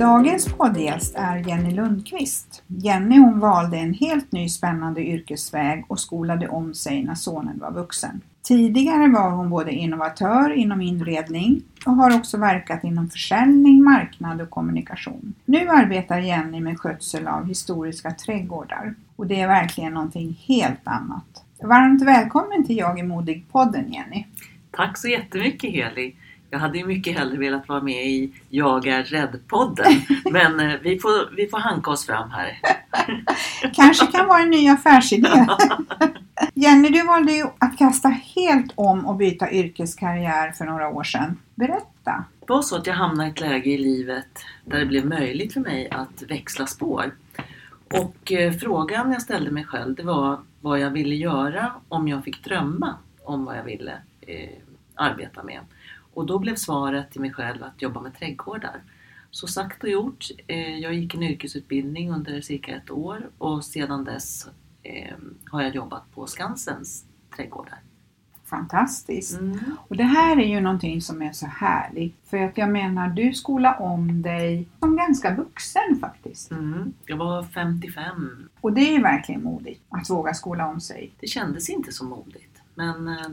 Dagens poddgäst är Jenny Lundqvist. Jenny hon valde en helt ny spännande yrkesväg och skolade om sig när sonen var vuxen. Tidigare var hon både innovatör inom inredning och har också verkat inom försäljning, marknad och kommunikation. Nu arbetar Jenny med skötsel av historiska trädgårdar och det är verkligen någonting helt annat. Varmt välkommen till Jag är modig-podden Jenny! Tack så jättemycket Heli! Jag hade ju mycket hellre velat vara med i Jag är rädd-podden. Men eh, vi får, vi får hanka oss fram här. Kanske kan vara en ny affärsidé. Jenny, du valde ju att kasta helt om och byta yrkeskarriär för några år sedan. Berätta! Det var så att jag hamnade i ett läge i livet där det blev möjligt för mig att växla spår. Och eh, frågan jag ställde mig själv det var vad jag ville göra om jag fick drömma om vad jag ville eh, arbeta med. Och då blev svaret till mig själv att jobba med trädgårdar. Så sagt och gjort. Eh, jag gick en yrkesutbildning under cirka ett år och sedan dess eh, har jag jobbat på Skansens trädgårdar. Fantastiskt! Mm. Och det här är ju någonting som är så härligt. För att jag menar, du skolar om dig som ganska vuxen faktiskt. Mm. Jag var 55. Och det är verkligen modigt att våga skola om sig. Det kändes inte så modigt. Men eh,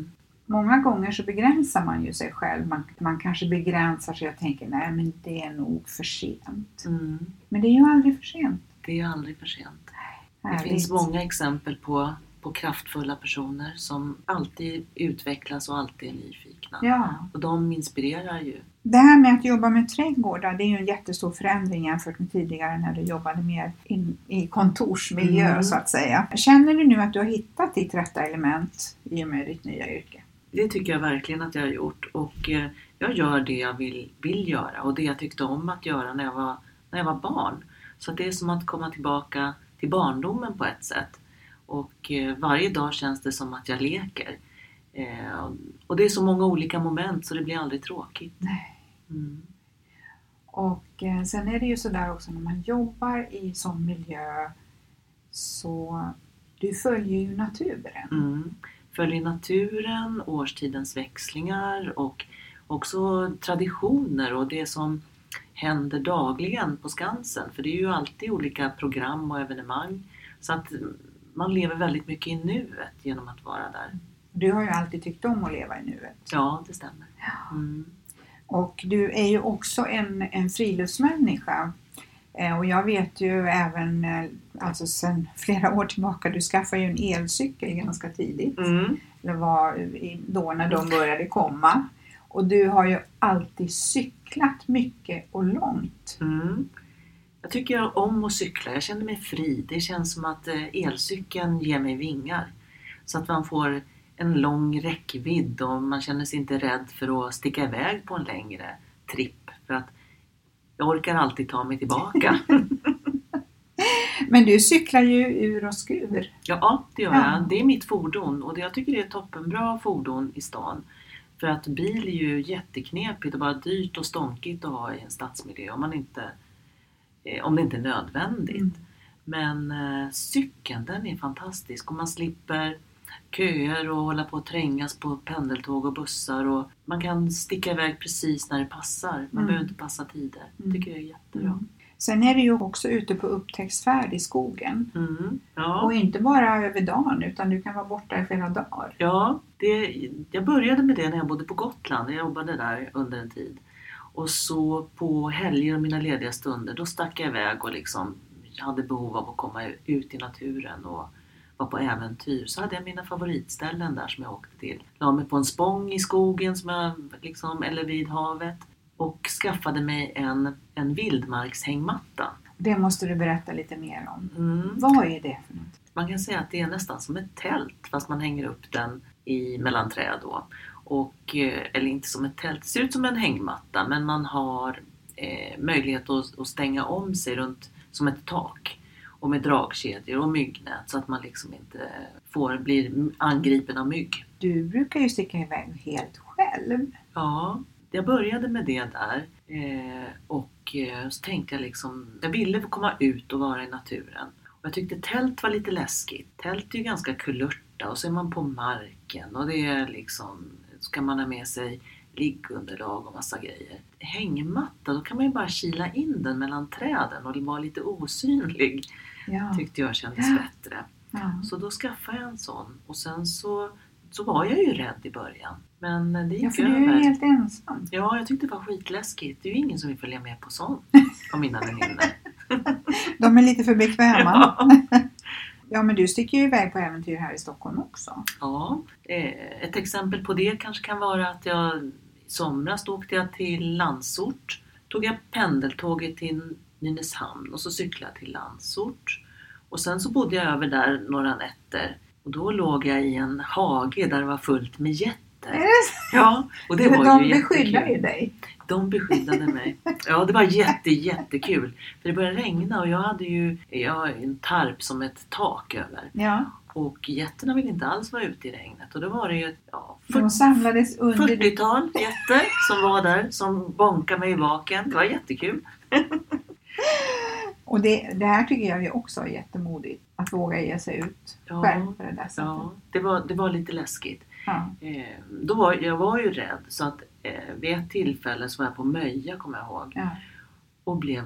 Många gånger så begränsar man ju sig själv. Man, man kanske begränsar sig och tänker nej men det är nog för sent. mm, Men det är ju aldrig för sent. det är aldrig för sent. Det Härligt. finns många exempel på, på kraftfulla personer som alltid utvecklas och alltid är nyfikna. Ja. Och de inspirerar ju. Det här med att jobba med trädgårdar det är ju en jättestor förändring jämfört med tidigare när du jobbade mer in, i kontorsmiljö Mm. så att säga. Känner du nu att du har hittat ditt rätta element i och med ditt nya yrke? Det tycker jag verkligen att jag har gjort och eh, jag gör det jag vill, vill göra och det jag tyckte om att göra när jag var, när jag var barn. Så det är som att komma tillbaka till barndomen på ett sätt. Och eh, varje dag känns det som att jag leker. Eh, och det är så många olika moment så det blir aldrig tråkigt. Nej. Mm. Och sen är det ju sådär också när man jobbar i sån miljö så du följer ju naturen. Mm. Följer naturen, årstidens växlingar och också traditioner och det som händer dagligen på Skansen. För det är ju alltid olika program och evenemang. Så att man lever väldigt mycket i nuet genom att vara där. Du har ju alltid tyckt om att leva i nuet. Ja, det stämmer. Mm. Och du är ju också en, en friluftsmänniska. Eh, Och jag vet ju även, eh, alltså sedan flera år tillbaka, du skaffade ju en elcykel ganska tidigt. Mm. Det var då när de började komma. Och du har ju alltid cyklat mycket och långt. Mm. Jag tycker om att cykla. Jag känner mig fri. Det känns som att eh, elcykeln ger mig vingar. Så att man får en lång räckvidd och man känner sig inte rädd för att sticka iväg på en längre tripp. För att jag orkar alltid ta mig tillbaka. Men du cyklar ju ur och skur. ja, det gör Ja. jag. Det är mitt fordon och det- jag tycker det är ett toppenbra fordon i stan. För att bil är ju jätteknepigt och bara dyrt och stånkigt att ha i en stadsmiljö om, man inte, eh, om det inte är nödvändigt. Mm. Men eh, cykeln den är fantastisk och man slipper köer och hålla på att trängas på pendeltåg och bussar och man kan sticka iväg precis när det passar. Man Mm. behöver inte passa tider. Det tycker jag är jättebra. Mm. Sen är du ju också ute på upptäcktsfärd i skogen. Mm. Ja. Och inte bara över dagen utan du kan vara borta i flera dagar. Ja, det, jag började med det när jag bodde på Gotland. Jag jobbade där under en tid. Och så på helger och mina lediga stunder, då stack jag iväg och liksom hade behov av att komma ut i naturen och vara på äventyr. Så hade jag mina favoritställen där som jag åkte till. La mig på en spång i skogen som jag, liksom, eller vid havet. Och skaffade mig en, en vildmarkshängmatta. Det måste du berätta lite mer om. Mm. Vad är det för något? Man kan säga att det är nästan som ett tält fast man hänger upp den i mellan träd då. Och, eh, eller inte som ett tält, det ser ut som en hängmatta men man har eh, möjlighet att, att stänga om sig runt som ett tak. Och med dragkedjor och myggnät så att man liksom inte får, blir angripen av mygg. Du brukar ju sticka iväg helt själv. Ja, jag började med det där eh, och eh, så tänkte jag liksom, jag ville komma ut och vara i naturen. Och jag tyckte tält var lite läskigt. Tält är ju ganska kulörta och så är man på marken och det är liksom, så kan man ha med sig liggunderlag och massa grejer. Hängmatta, då kan man ju bara kila in den mellan träden och vara lite osynlig. Ja. Tyckte jag kändes Ja. bättre. ja. Så då skaffade jag en sån och sen så, så var jag ju rädd i början. Men det gick ja, för över. du är ju helt ensam. Ja, jag tyckte det var skitläskigt. Det är ju ingen som vill följa med på sånt av mina väninnor. De är lite för bekväma. Ja. Ja, men du sticker ju iväg på äventyr här i Stockholm också. ja, eh, ett exempel på det kanske kan vara att jag i somras åkte jag till Landsort. Tog jag pendeltåget till Nynäshamn och så cyklade jag till Landsort. Och sen så bodde jag över där några nätter. Och då låg jag i en hage där det var fullt med getter. Ja, och det Men var de ju beskyddar ju dig. De beskyddade mig. Ja, det var jätte, jättekul. För det började regna och jag hade ju jag har en tarp som ett tak över. Ja, Och getterna ville inte alls vara ute i regnet. Och då var det ju ja, de samlades under... 40-tal getter som var där, som bonkade mig i baken. Det var jättekul. Och det, det här tycker jag ju också är jättemodigt. Att våga ge sig ut Ja, själv på det där sättet. Ja, det var, det var lite läskigt. Ja. Eh, då var, jag var ju rädd så att eh, vid ett tillfälle så var jag på Möja kommer jag ihåg. Ja. och blev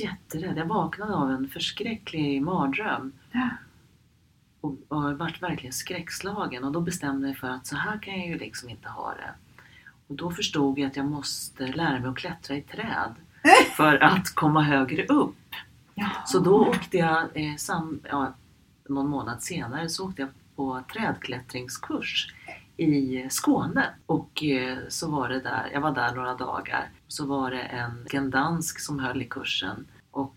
jätterädd. Jag vaknade av en förskräcklig mardröm. Ja. Och, och jag vart verkligen skräckslagen och då bestämde jag för att så här kan jag ju liksom inte ha det. Och då förstod jag att jag måste lära mig att klättra i träd för att komma högre upp. Ja. Så då åkte jag, eh, sam, ja, någon månad senare, så åkte jag på trädklättringskurs i Skåne. Och eh, så var det där, jag var där några dagar, så var det en, en dansk som höll i kursen.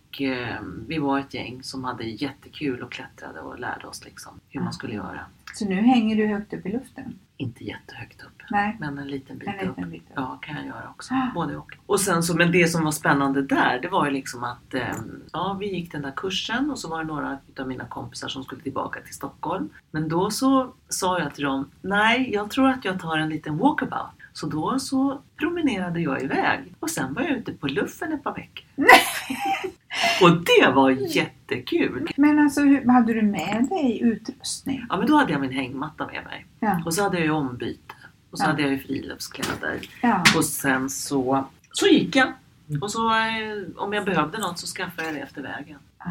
Och eh, vi var ett gäng som hade jättekul och klättrade och lärde oss liksom hur man skulle göra. Så nu hänger du högt upp i luften? Inte jättehögt upp, Nej, men en liten bit en upp. liten bit upp. Ja, kan jag göra också. Ah. Både och. Och sen så, men det som var spännande där, det var ju liksom att eh, ja, vi gick den där kursen och så var det några av mina kompisar som skulle tillbaka till Stockholm. Men då så sa jag till dem, nej, jag tror att jag tar en liten walkabout. Så då så promenerade jag iväg och sen var jag ute på luffen ett par veckor. och det var jättekul! Men alltså, hur, hade du med dig utrustning? Ja, men då hade jag min hängmatta med mig. Ja. Och så hade jag ju ombyte. Och så Ja. hade jag ju friluftskläder. Ja. Och sen så, så gick jag. Och så eh, om jag behövde något så skaffade jag det efter vägen. Ah.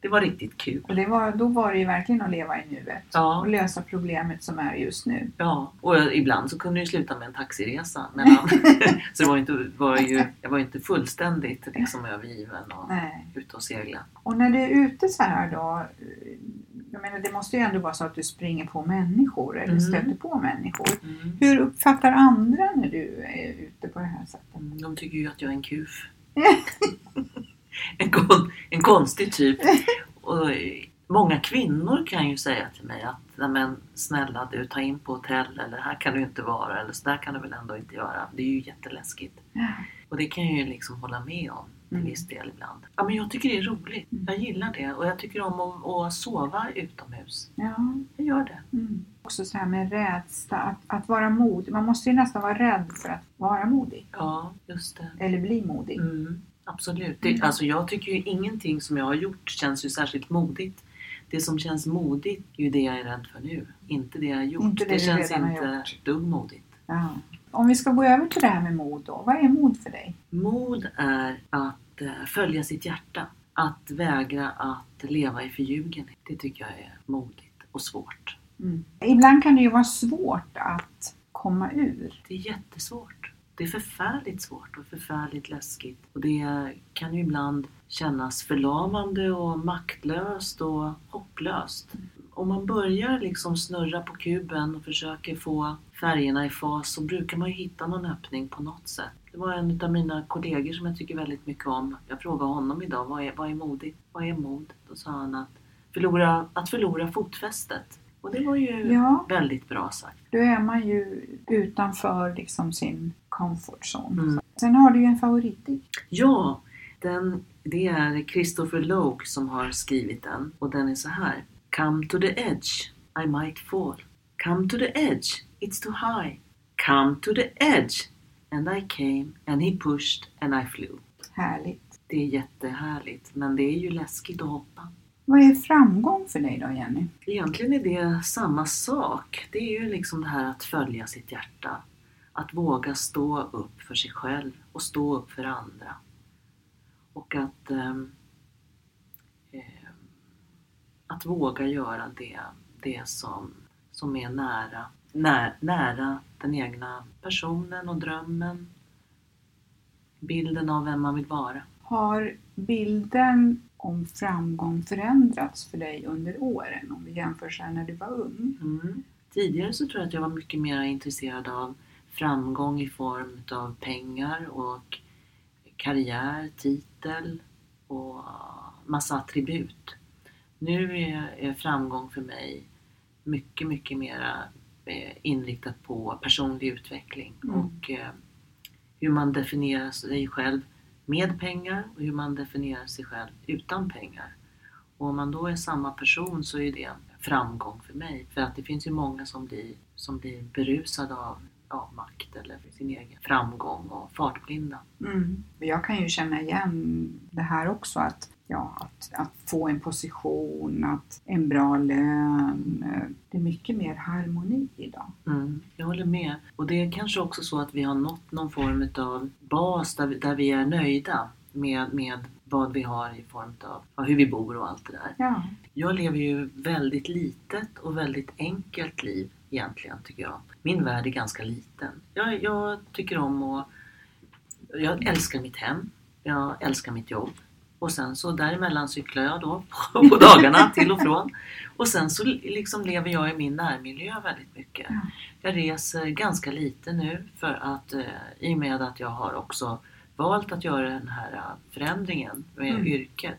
Det var riktigt kul. Och det var, då var det ju verkligen att leva i nuet Ja. och lösa problemet som är just nu. Ja, och ibland så kunde det sluta med en taxiresa. Mellan. så det var inte, var ju, jag var inte fullständigt liksom övergiven och Nej. ute och segla. Och när du är ute så här då, jag menar det måste ju ändå vara så att du springer på människor eller Mm. stöter på människor. Mm. Hur uppfattar andra när du är ute på det här sättet? De tycker ju att jag är en kuf. en, kon, en konstig typ. Och många kvinnor kan ju säga till mig att "Nej, men snälla du, ta in på hotell eller här kan du inte vara eller så där kan du väl ändå inte göra. Det är ju jätteläskigt. Ja. Och det kan jag ju liksom hålla med om till Mm. viss del ibland. Ja men jag tycker det är roligt. Mm. Jag gillar det och jag tycker om att, att sova utomhus. Ja. Jag gör det. Mm. Också så här med rädsla, att, att vara modig. Man måste ju nästan vara rädd för att vara modig. Ja, just det. Eller bli modig. Mm, absolut. Det, Mm. alltså jag tycker ju ingenting som jag har gjort känns ju särskilt modigt. det som känns modigt är ju det jag är rädd för nu. Inte det jag har gjort. Inte det det känns inte dugg modigt. Ja. Om vi ska gå över till det här med mod då. Vad är mod för dig? Mod är att eh, följa sitt hjärta. Att vägra att leva i förljugenhet. Det tycker jag är modigt och svårt. Mm. Ibland kan det ju vara svårt att komma ur. Det är jättesvårt. Det är förfärligt svårt och förfärligt läskigt. Och det kan ju ibland kännas förlamande och maktlöst och hopplöst. Om man börjar liksom snurra på kuben och försöker få färgerna i fas så brukar man ju hitta någon öppning på något sätt. Det var en av mina kollegor som jag tycker väldigt mycket om. Jag frågade honom idag, vad är, vad är modigt? Vad är mod? Då sa han att förlora, att förlora fotfästet. Och det var ju Ja. väldigt bra sagt. Då är man ju utanför liksom sin comfort zone. Mm. Sen har du ju en favoritdikt. Ja, den, det är Christopher Logue som har skrivit den och den är så här. Come to the edge, I might fall. Come to the edge, it's too high. Come to the edge, and I came and he pushed and I flew. Härligt. Det är jättehärligt, men det är ju läskigt att hoppa. Vad är framgång för dig då Jenny? Egentligen är det samma sak. Det är ju liksom det här att följa sitt hjärta. Att våga stå upp för sig själv och stå upp för andra. Och att, ehm, ehm, att våga göra det, det som, som är nära, när, nära den egna personen och drömmen. Bilden av vem man vill vara. Har bilden om framgång förändrats för dig under åren? Om vi jämför så när du var ung. Mm. Tidigare så tror jag att jag var mycket mer intresserad av framgång i form av pengar och karriär, titel och massa attribut. Nu är, framgång för mig mycket, mycket mer inriktat på personlig utveckling Mm. och eh, hur man definierar sig själv med pengar och hur man definierar sig själv utan pengar. Och om man då är samma person så är det framgång för mig. För att det finns ju många som blir, som blir berusade av, av makt eller sin egen framgång och fartblinda. Mm. Jag kan ju känna igen det här också att, ja, att, att få en position, att en bra lön. eh, Det är mycket mer harmoni idag. Mm, jag håller med. Och det är kanske också så att vi har nått någon form av bas där vi, där vi är nöjda med, med vad vi har i form av hur vi bor och allt det där. Ja. Jag lever ju väldigt litet och väldigt enkelt liv egentligen tycker jag. Min värld är ganska liten. Jag, jag tycker om att... Jag älskar mitt hem. Jag älskar mitt jobb. Och sen så däremellan cyklar jag då på dagarna till och från. Och sen så liksom lever jag i min närmiljö väldigt mycket. Ja. Jag reser ganska lite nu för att eh, i och med att jag har också valt att göra den här eh, förändringen med Mm. yrket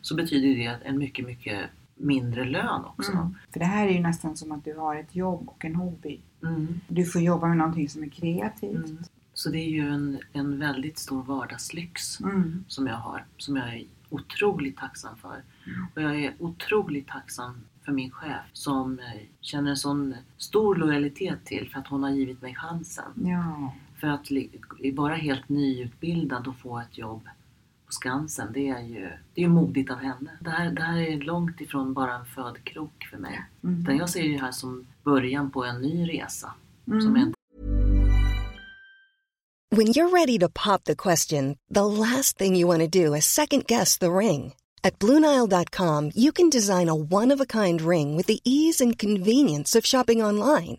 så betyder det en mycket, mycket mindre lön också. Mm. För det här är ju nästan som att du har ett jobb och en hobby. Mm. Du får jobba med någonting som är kreativt. Mm. Så det är ju en, en väldigt stor vardagslyx Mm. som jag har, som jag är otroligt tacksam för. Och jag är otroligt tacksam för min chef som eh, känner en sån stor lojalitet till för att hon har givit mig chansen. Ja. För att vara helt nyutbildad och få ett jobb på Skansen, det är ju det är modigt av henne. Det här, det här är långt ifrån bara en födkrok för mig. Mm. Utan jag ser det här som början på en ny resa. Mm. Som är en When you're ready to pop the question, the last thing you want to do is second guess the ring. At Bluenile.com, you can design a one of a kind ring with the ease and convenience of shopping online.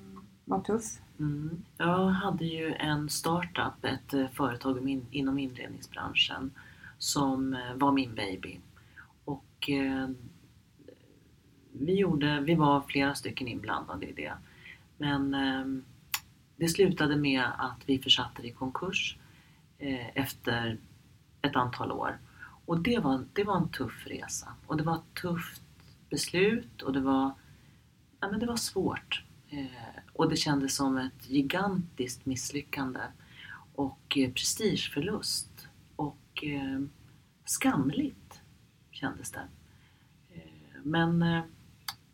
var tuff? Mm. Jag hade ju en startup, ett eh, företag inom inredningsbranschen som eh, var min baby. Och eh, vi, gjorde, vi var flera stycken inblandade i det. Men det slutade med att vi försatte det i konkurs efter ett antal år. Och det var, det var en tuff resa. Och det var ett tufft beslut och det var, ja, men det var svårt. Eh, och det kändes som ett gigantiskt misslyckande och eh, prestigeförlust och eh, skamligt kändes det. Eh, men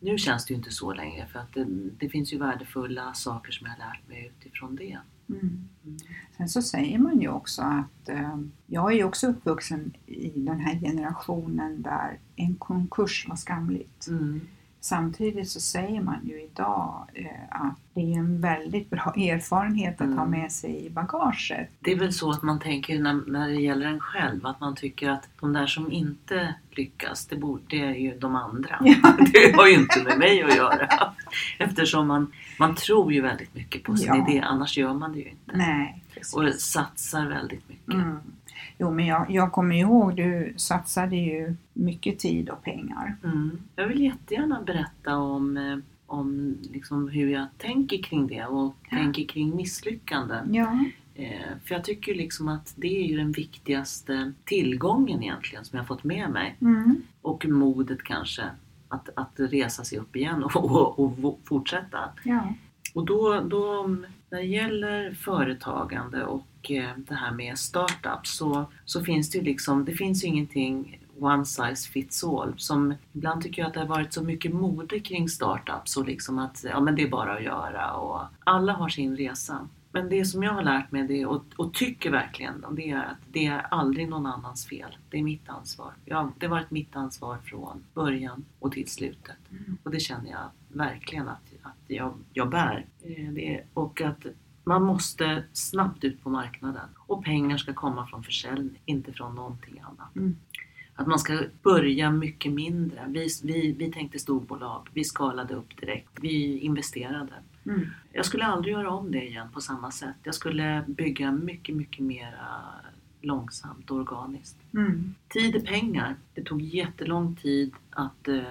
nu känns det ju inte så längre för att det, det finns ju värdefulla saker som jag har lärt mig utifrån det. Mm. Sen så säger man ju också att eh, jag är ju också uppvuxen i den här generationen där en konkurs var skamligt. Mm. Samtidigt så säger man ju idag eh, att det är en väldigt bra erfarenhet att ha Mm. med sig i bagaget. Det är väl så att man tänker när, när det gäller en själv att man tycker att de där som inte lyckas, det, borde, det är ju de andra. Ja. Det har ju inte med mig att göra. Eftersom man, man tror ju väldigt mycket på sin Ja. idé, annars gör man det ju inte. Nej, precis. Och satsar väldigt mycket. Mm. Jo, men jag, jag kommer ihåg, du satsade ju mycket tid och pengar. Mm. Jag vill jättegärna berätta om, eh, om liksom hur jag tänker kring det och tänker kring misslyckanden. Ja, Eh, För jag tycker liksom att det är ju den viktigaste tillgången egentligen som jag fått med mig. mm. Och modet kanske att, att resa sig upp igen och, och, och fortsätta. ja. Och då, då när det gäller företagande och eh, det här med startups så, så finns det ju liksom, det finns ju ingenting one size fits all. Som, ibland tycker jag att det har varit så mycket mode kring startups och liksom att ja, men det är bara att göra och alla har sin resa. Men det som jag har lärt mig det, och, och tycker verkligen det är att det är aldrig någon annans fel. Det är mitt ansvar. Ja, det har varit mitt ansvar från början och till slutet. Och det känner jag verkligen att jag, jag bär. Eh, Det, och att man måste snabbt ut på marknaden. Och pengar ska komma från försäljning, inte från någonting annat. Mm. Att man ska börja mycket mindre. Vi, vi, vi tänkte storbolag, vi skalade upp direkt, vi investerade. Mm. Jag skulle aldrig göra om det igen på samma sätt. Jag skulle bygga mycket, mycket mer långsamt och organiskt. Mm. Tid är pengar. Det tog jättelång tid att, eh,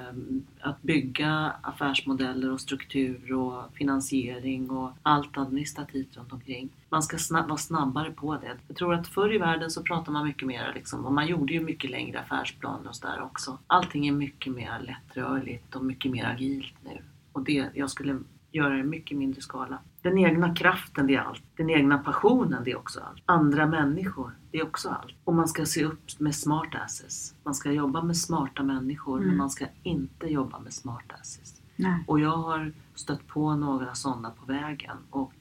att bygga affärsmodeller och struktur och finansiering och allt administrativt runt omkring. Man ska snabb, vara snabbare på det. Jag tror att förr i världen så pratade man mycket mer liksom, och man gjorde ju mycket längre affärsplaner och sådär också. Allting är mycket mer lättrörligt och mycket mer agilt nu. Och det, jag skulle göra det i mycket mindre skala. Den egna kraften, det är allt. Den egna passionen, det är också allt. Andra människor, det är också allt. Och man ska se upp med smart asses. Man ska jobba med smarta människor, men man ska inte jobba med smart asses. Nej. Och jag har stött på några sådana på vägen. Och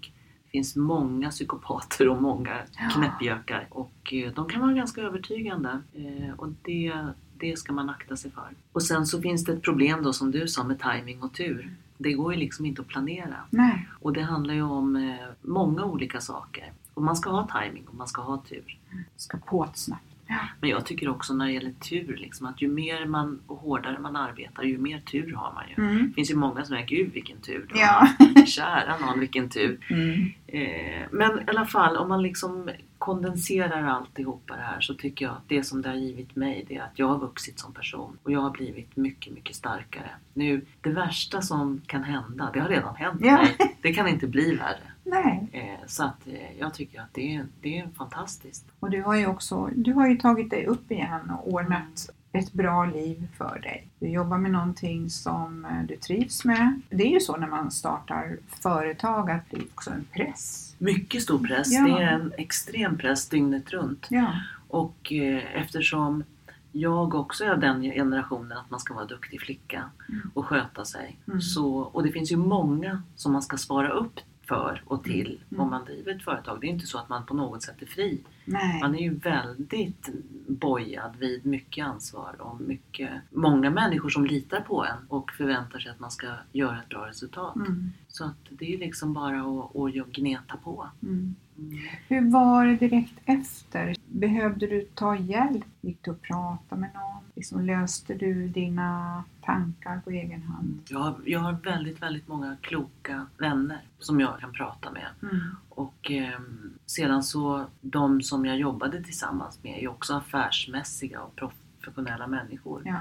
det finns många psykopater och många knäppjökar. Och eh, de kan vara ganska övertygande. Eh, Och det, det ska man akta sig för. Och sen så finns det ett problem då som du sa med timing och tur. Det går ju liksom inte att planera. Nej. Och det handlar ju om eh, många olika saker. Och man ska ha timing och man ska ha tur. Ska på ett snabbt. Ja. Men jag tycker också när det gäller tur, liksom, att ju mer man och hårdare man arbetar, ju mer tur har man ju. Mm. Det finns ju många som säger, gud vilken tur du Ja. har. Kära någon, vilken tur. Mm. Eh, men i alla fall, om man liksom kondenserar alltihopa det här så tycker jag att det som det har givit mig det är att jag har vuxit som person och jag har blivit mycket, mycket starkare. Nu, det värsta som kan hända, det har redan hänt Ja. mig. Det kan inte bli värre. Nej. Eh, så att eh, jag tycker att det är, det är fantastiskt. Och du har ju också du har ju tagit dig upp igen och ordnat ett bra liv för dig. Du jobbar med någonting som eh, du trivs med. Det är ju så när man startar företag att det är också en press. Mycket stor press. Ja. Det är en extrem press dygnet runt. Ja. Och eh, eftersom jag också är av den generationen att man ska vara duktig flicka och sköta sig. Mm. Så, och det finns ju många som man ska svara upp för och till Mm. om man driver ett företag. Det är inte så att man på något sätt är fri. Nej. Man är ju väldigt bojad vid mycket ansvar och mycket, många människor som litar på en och förväntar sig att man ska göra ett bra resultat. Mm. Så att det är liksom bara att, att gneta på. Mm. Mm. Hur var det direkt efter? Behövde du ta hjälp? Gick du och pratade med någon? Liksom löste du dina tankar på egen hand? Jag, har, jag har väldigt, väldigt många kloka vänner som jag kan prata med. Mm. Och ehm, sedan så, de som jag jobbade tillsammans med är också affärsmässiga och professionella människor. Ja,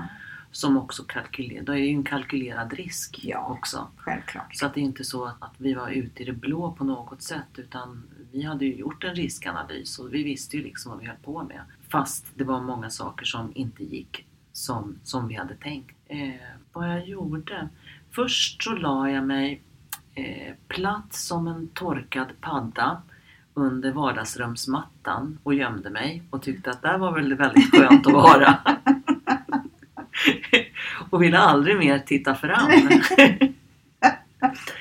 Som också kalkylerar, det är ju en kalkylerad risk Ja. också. självklart. Så att det är inte så att, att vi var ute i det blå på något sätt utan vi hade ju gjort en riskanalys och vi visste ju liksom vad vi höll på med. Fast det var många saker som inte gick som, som vi hade tänkt. Eh, vad jag gjorde? Först så la jag mig eh, platt som en torkad padda under vardagsrumsmattan och gömde mig och tyckte att där var väl väldigt skönt att vara. och ville aldrig mer titta fram.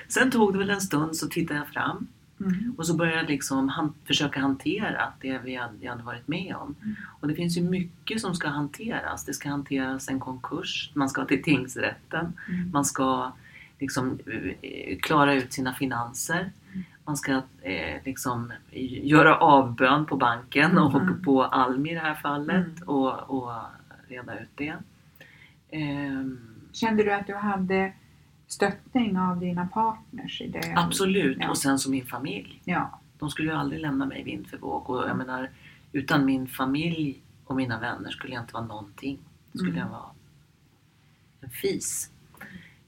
Sen tog det väl en stund så tittade jag fram Mm. och så började jag liksom han, försöka hantera det vi hade, jag hade varit med om. Och det finns ju mycket som ska hanteras. Det ska hanteras en konkurs, man ska till tingsrätten, Mm. man ska liksom eh, klara ut sina finanser. Man ska eh, liksom göra avbön på banken och Mm. på Almi i det här fallet Mm. och, och reda ut det. Ehm, Kände du att du hade stöttning av dina partners i det? absolut, Ja. och sen som min familj. Ja. De skulle ju aldrig lämna mig vind för våg och jag menar utan min familj och mina vänner skulle jag inte vara någonting. Då skulle Mm. jag vara en fis.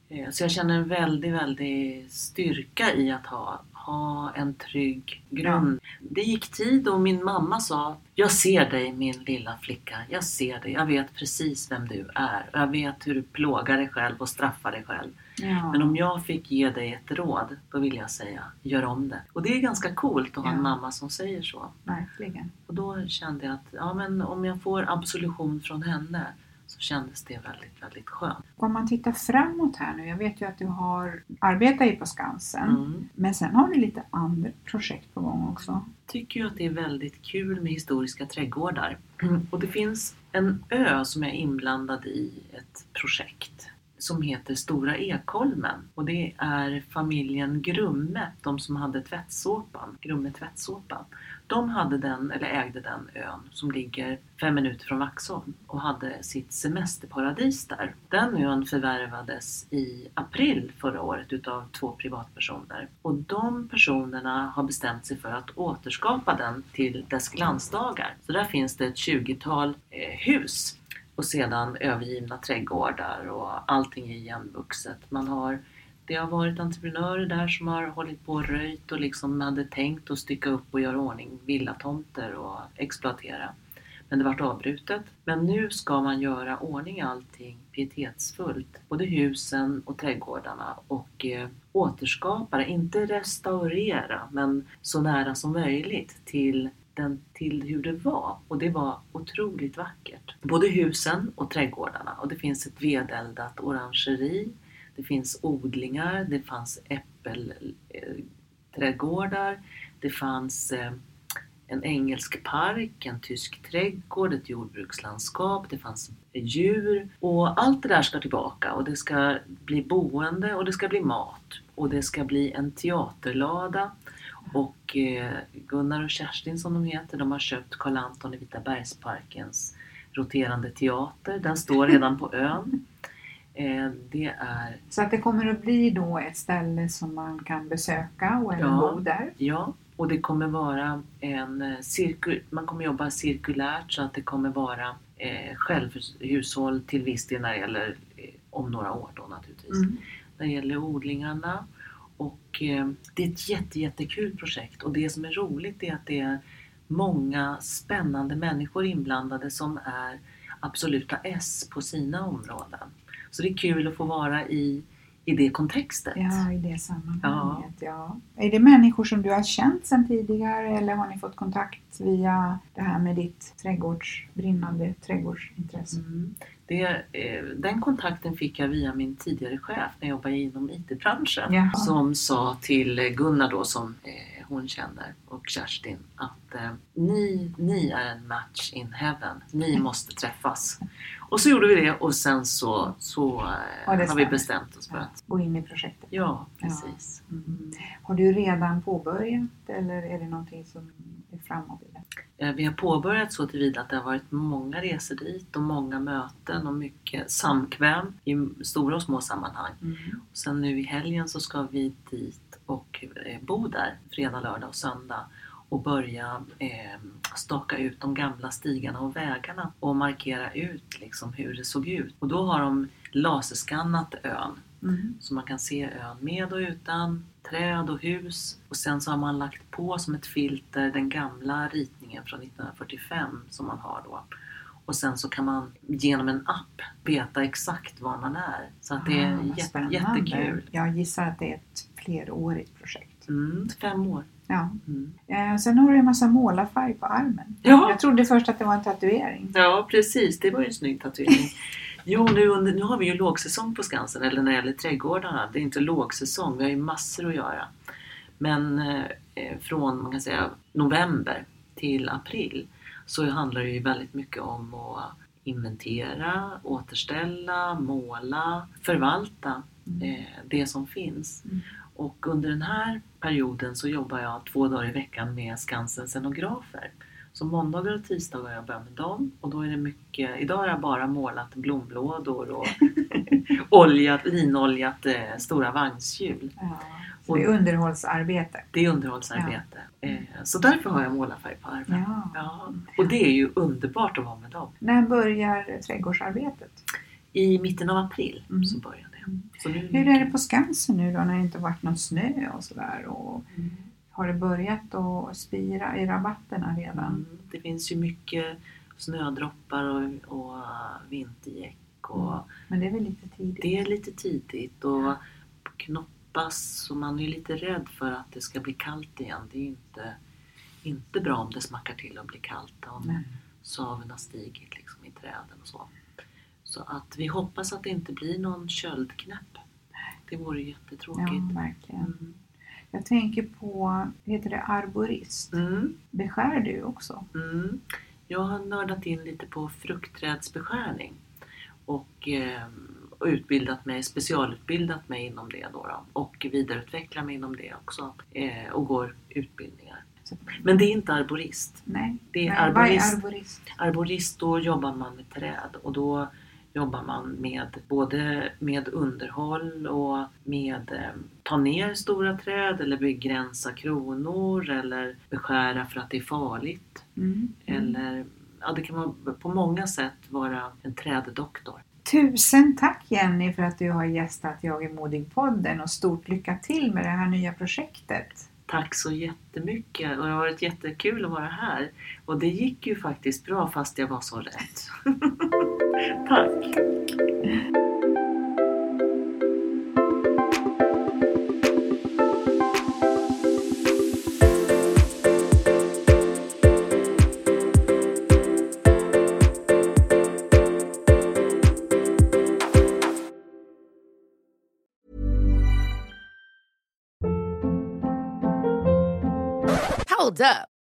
Eh, Så jag känner en väldig, väldig styrka i att ha, ha en trygg grund. Det gick tid och min mamma sa Jag ser dig min lilla flicka. Jag ser dig. Jag vet precis vem du är. Jag vet hur du plågar dig själv och straffar dig själv. Ja. Men om jag fick ge dig ett råd, då vill jag säga, gör om det. Och det är ganska coolt att ha en Ja. mamma som säger så. Verkligen. Och då kände jag att, ja men om jag får absolution från henne så kändes det väldigt, väldigt skönt. Om man tittar framåt här nu, jag vet ju att du har arbetat i på Skansen, Mm. men sen har du lite andra projekt på gång också. Tycker ju att det är väldigt kul med historiska trädgårdar. Och det finns en ö som är inblandad i ett projekt som heter Stora Ekholmen. Och det är familjen Grumme, de som hade tvättsåpan, Grumme tvättsåpa. De hade den, eller ägde den ön som ligger fem minuter från Vaxholm och hade sitt semesterparadis där. Den ön förvärvades i april förra året utav två privatpersoner. Och de personerna har bestämt sig för att återskapa den till dess glansdagar. Så där finns det ett 20-tal eh, hus och sedan övergivna trädgårdar och allting är igenvuxet. Man har, det har varit entreprenörer där som har hållit på och röjt och liksom hade tänkt att stycka upp och göra ordning villatomter och exploatera. Men det vart avbrutet. Men nu ska man göra ordning allting pietetsfullt. Både husen och trädgårdarna och eh, återskapa det, inte restaurera men så nära som möjligt till den till hur det var. Och det var otroligt vackert. Både husen och trädgårdarna. Och det finns ett vedeldat orangeri, det finns odlingar, det fanns äppelträdgårdar, det fanns eh, en engelsk park, en tysk trädgård, ett jordbrukslandskap, det fanns djur. Och allt det där ska tillbaka. Och det ska bli boende och det ska bli mat. Och det ska bli en teaterlada och eh, Gunnar och Kerstin som de heter, de har köpt Karl Anton i Vita bergsparkens roterande teater. Den står redan på ön. Eh, det är, Så att det kommer att bli då ett ställe som man kan besöka och även Ja. bo där. ja, och det kommer vara en eh, cirkul, man kommer jobba cirkulärt så att det kommer vara självhushåll till viss del när det gäller, om några år då naturligtvis. Mm. när det gäller odlingarna. Och eh, det är ett jätte, jättekul projekt och det som är roligt är att det är många spännande människor inblandade som är absoluta S på sina områden. Så det är kul att få vara i, i det kontextet. Ja, i det sammanhanget. Ja. Är det människor som du har känt sedan tidigare eller har ni fått kontakt via det här med ditt trädgårds, brinnande trädgårdsintresse? Mm. Det, eh, den kontakten fick jag via min tidigare chef när jag jobbade inom IT-branschen. Jaha. Som sa till Gunnar då som eh, hon känner och Kerstin att eh, ni, ni är en match in heaven. Ni måste träffas. Och så gjorde vi det och sen så, så eh, Ja, har vi stämmer. bestämt oss för Ja, att Gå in i projektet. Ja, precis. Mm. Har du redan påbörjat eller är det någonting som är framåt Vi har påbörjat så tillvida att det har varit många resor dit och många möten och mycket samkväm i stora och små sammanhang. Mm. Och sen nu i helgen så ska vi dit och eh, bo där fredag, lördag och söndag och börja eh, staka ut de gamla stigarna och vägarna och markera ut liksom hur det såg ut. Och då har de laserskannat ön Mm. så man kan se ön med och utan, träd och hus. Och sen så har man lagt på som ett filter den gamla ritningen från 1945 som man har då. Och sen så kan man genom en app veta exakt var man är. Så att det är Ah, jätte, jättekul. Jag gissar att det är ett flerårigt projekt. Mm, fem år. Ja. Mm. Eh, sen har du en massa målarfärg på armen. Ja. Jag trodde först att det var en tatuering. Ja, precis. Det var ju en snygg tatuering. Jo, nu, under, nu har vi ju lågsäsong på Skansen, eller när det gäller trädgårdarna. Det är inte lågsäsong, vi har ju massor att göra. Men eh, från man kan säga, november till april så handlar det ju väldigt mycket om att inventera, återställa, måla, förvalta eh, det som finns. Mm. Och under den här perioden så jobbar jag två dagar i veckan med Skansens scenografer. Så måndagar och tisdagar jobbar jag med dem och då är det mycket, idag har jag bara målat blomlådor och oljat, linoljat eh, stora vagnshjul. Ja. Så det är underhållsarbete. Det är underhållsarbete. Eh, så därför har jag målarfärg på armen. Ja. Ja. Och det är ju underbart att vara med dem. När börjar trädgårdsarbetet? I mitten av april Mm. så börjar det. Så nu, Hur är det på Skansen nu då när det inte varit någon snö och sådär? Och Mm. Har det börjat att spira i rabatterna redan? Mm, Det finns ju mycket snödroppar och, och vintergäck. Och Men det är väl lite tidigt? Det är lite tidigt och knoppas så man är lite rädd för att det ska bli kallt igen. Det är inte, inte bra om det smackar till och blir kallt. Om Nej. saven har stigit liksom i träden och så. Så att vi hoppas att det inte blir någon köldknäpp. Det vore jättetråkigt. Ja, verkligen. Mm. Jag tänker på, heter det arborist? Mm. Beskär du också? Mm. Jag har nördat in lite på fruktträdsbeskärning och, eh, och utbildat mig, specialutbildat mig inom det då, då och vidareutvecklar mig inom det också eh, och går utbildningar. Men det är inte arborist. Nej. Det är Nej, vad är arborist. arborist? Arborist, då jobbar man med träd och då jobbar man med både med underhåll och med eh, ta ner stora träd eller begränsa kronor eller beskära för att det är farligt. Mm. Eller ja, det kan vara på många sätt vara en träddoktor. Tusen tack Jenny för att du har gästat Jag är modig-podden och stort lycka till med det här nya projektet. Tack så jättemycket och det har varit jättekul att vara här. Och det gick ju faktiskt bra fast jag var så rädd. Tack! Hold up.